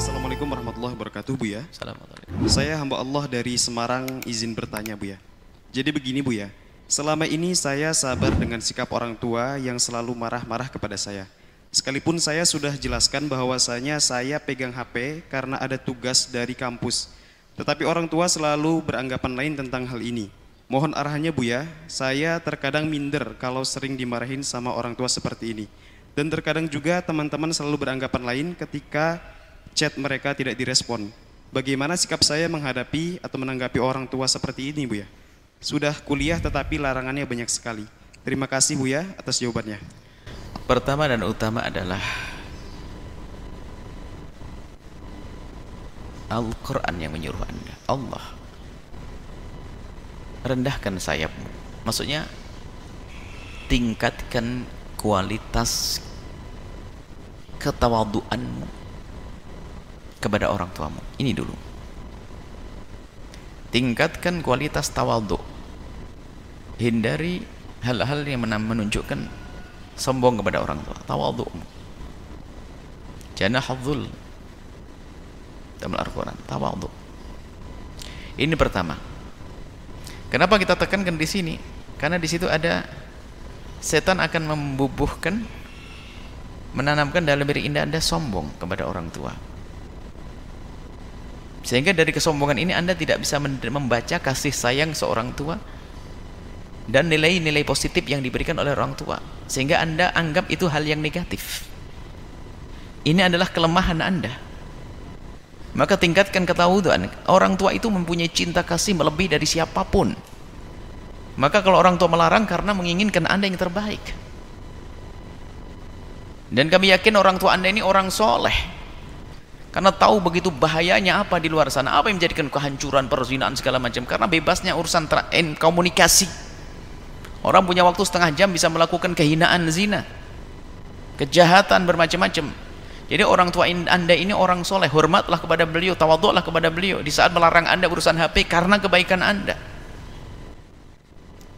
Assalamualaikum warahmatullahi wabarakatuh Bu ya. Assalamualaikum. Saya hamba Allah dari Semarang izin bertanya Bu ya. Jadi begini Bu ya. Selama ini saya sabar dengan sikap orang tua yang selalu marah-marah kepada saya. Sekalipun saya sudah jelaskan bahwasanya saya pegang HP karena ada tugas dari kampus. Tetapi orang tua selalu beranggapan lain tentang hal ini. Mohon arahannya Bu ya. Saya terkadang minder kalau sering dimarahin sama orang tua seperti ini. Dan terkadang juga teman-teman selalu beranggapan lain ketika chat mereka tidak direspon. Bagaimana sikap saya menghadapi atau menanggapi orang tua seperti ini, Bu ya? Sudah kuliah tetapi larangannya banyak sekali. Terima kasih, Bu ya, atas jawabannya. Pertama dan utama adalah Al-Quran yang menyuruh anda Allah Rendahkan sayapmu Maksudnya Tingkatkan kualitas Ketawaduanmu Kepada orang tuamu. Ini dulu. Tingkatkan kualitas tawadu. Hindari hal-hal yang menunjukkan sombong kepada orang tua. Tawadhu janahadzul dalam Al-Quran. Tawadhu ini pertama. Kenapa kita tekankan di sini? Karena di situ ada setan akan membubuhkan menanamkan dalam diri indah anda sombong kepada orang tua sehingga dari kesombongan ini anda tidak bisa membaca kasih sayang seorang tua dan nilai-nilai positif yang diberikan oleh orang tua. Sehingga anda anggap itu hal yang negatif. Ini adalah kelemahan anda. Maka tingkatkan ketahuan orang tua itu mempunyai cinta kasih melebihi dari siapa pun. Maka kalau orang tua melarang karena menginginkan anda yang terbaik. Dan kami yakin orang tua anda ini orang soleh karena tahu begitu bahayanya apa di luar sana apa yang menjadikan kehancuran perzinahan segala macam karena bebasnya urusan komunikasi Orang punya waktu setengah jam bisa melakukan kehinaan zina. Kejahatan bermacam-macam. Jadi orang tua anda ini orang soleh. Hormatlah kepada beliau, tawaduklah kepada beliau. Di saat melarang anda urusan HP karena kebaikan anda.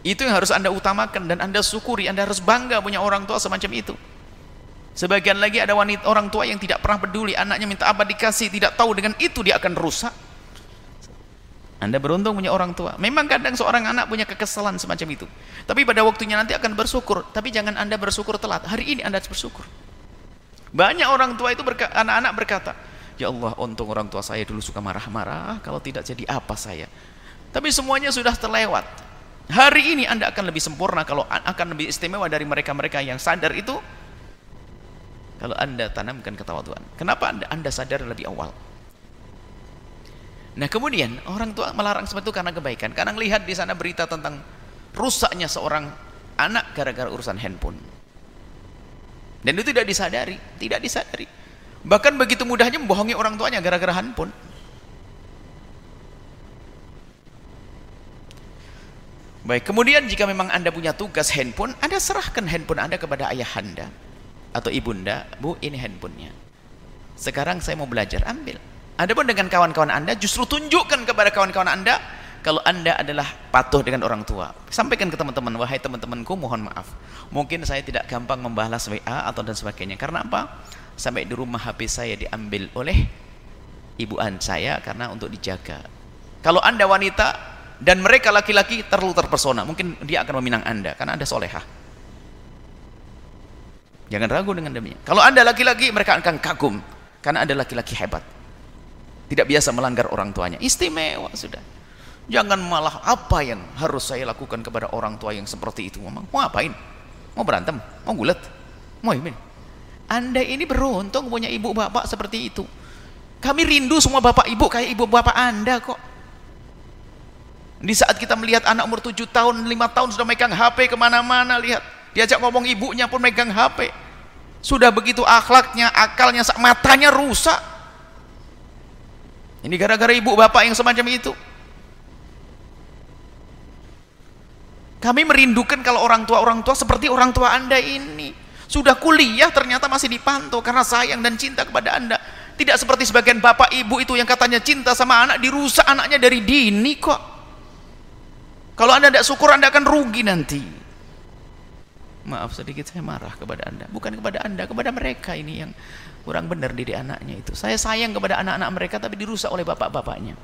Itu yang harus anda utamakan dan anda syukuri. Anda harus bangga punya orang tua semacam itu. Sebagian lagi ada wanita orang tua yang tidak pernah peduli. Anaknya minta apa dikasih. Tidak tahu dengan itu dia akan rusak. Anda beruntung punya orang tua. Memang kadang seorang anak punya kekesalan semacam itu. Tapi pada waktunya nanti akan bersyukur. Tapi jangan Anda bersyukur telat. Hari ini Anda harus bersyukur. Banyak orang tua itu anak-anak berkata, Ya Allah, untung orang tua saya dulu suka marah-marah. Kalau tidak jadi apa saya. Tapi semuanya sudah terlewat. Hari ini Anda akan lebih sempurna kalau akan lebih istimewa dari mereka-mereka yang sadar itu. Kalau Anda tanamkan ketawaduan. Kenapa Anda, anda sadar lebih awal? Nah kemudian orang tua melarang seperti itu karena kebaikan. Karena lihat di sana berita tentang rusaknya seorang anak gara-gara urusan handphone. Dan itu tidak disadari, tidak disadari. Bahkan begitu mudahnya membohongi orang tuanya gara-gara handphone. Baik, kemudian jika memang Anda punya tugas handphone, Anda serahkan handphone Anda kepada ayah Anda atau ibunda, Bu, ini handphonenya. Sekarang saya mau belajar, ambil Adapun dengan kawan-kawan Anda justru tunjukkan kepada kawan-kawan Anda kalau Anda adalah patuh dengan orang tua. Sampaikan ke teman-teman, wahai teman-temanku mohon maaf. Mungkin saya tidak gampang membalas WA atau dan sebagainya. Karena apa? Sampai di rumah HP saya diambil oleh ibu an saya karena untuk dijaga. Kalau Anda wanita dan mereka laki-laki terlalu terpesona, mungkin dia akan meminang Anda karena Anda solehah. Jangan ragu dengan demikian. Kalau Anda laki-laki, mereka akan kagum. Karena Anda laki-laki hebat. Tidak biasa melanggar orang tuanya. Istimewa sudah. Jangan malah apa yang harus saya lakukan kepada orang tua yang seperti itu memang mau ngapain mau berantem? Mau gulat mau ini? Anda ini beruntung punya ibu bapak seperti itu. Kami rindu semua bapak ibu kayak ibu bapak anda kok. Di saat kita melihat anak umur 7 tahun 5 tahun sudah megang HP ke mana-mana lihat. Diajak ngomong ibunya pun megang HP sudah begitu akhlaknya akalnya matanya rusak ini gara-gara ibu bapak yang semacam itu. Kami merindukan kalau orang tua-orang tua seperti orang tua anda ini. Sudah kuliah ternyata masih dipantau karena sayang dan cinta kepada anda. Tidak seperti sebagian bapak ibu itu yang katanya cinta sama anak dirusak anaknya dari dini kok. Kalau anda tidak syukur anda akan rugi nanti. Maaf sedikit saya marah kepada anda. Bukan kepada anda kepada mereka ini yang kurang benar diri anaknya itu. Saya sayang kepada anak-anak mereka tapi dirusak oleh bapak-bapaknya.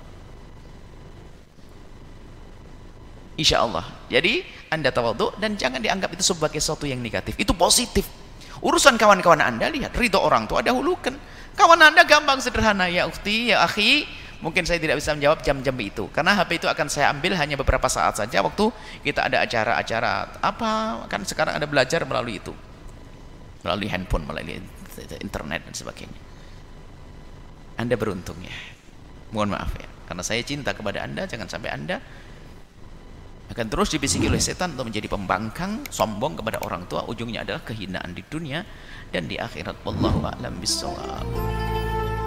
Insya Allah jadi anda tawadhu dan jangan dianggap itu sebagai sesuatu yang negatif. Itu positif. Urusan kawan-kawan anda lihat ridho orang tua dahulukan. Kawan anda gampang sederhana. Ya ukti ya akhi mungkin saya tidak bisa menjawab jam-jam itu. Karena HP itu akan saya ambil hanya beberapa saat saja. Waktu kita ada acara-acara. Apa? Kan sekarang ada belajar melalui itu. Melalui handphone melalui internet dan sebagainya. Anda beruntung ya. Mohon maaf ya. Karena saya cinta kepada anda jangan sampai anda akan terus dibisiki oleh setan untuk menjadi pembangkang sombong kepada orang tua. Ujungnya adalah kehinaan di dunia dan di akhirat. Wallahu a'lam bissawab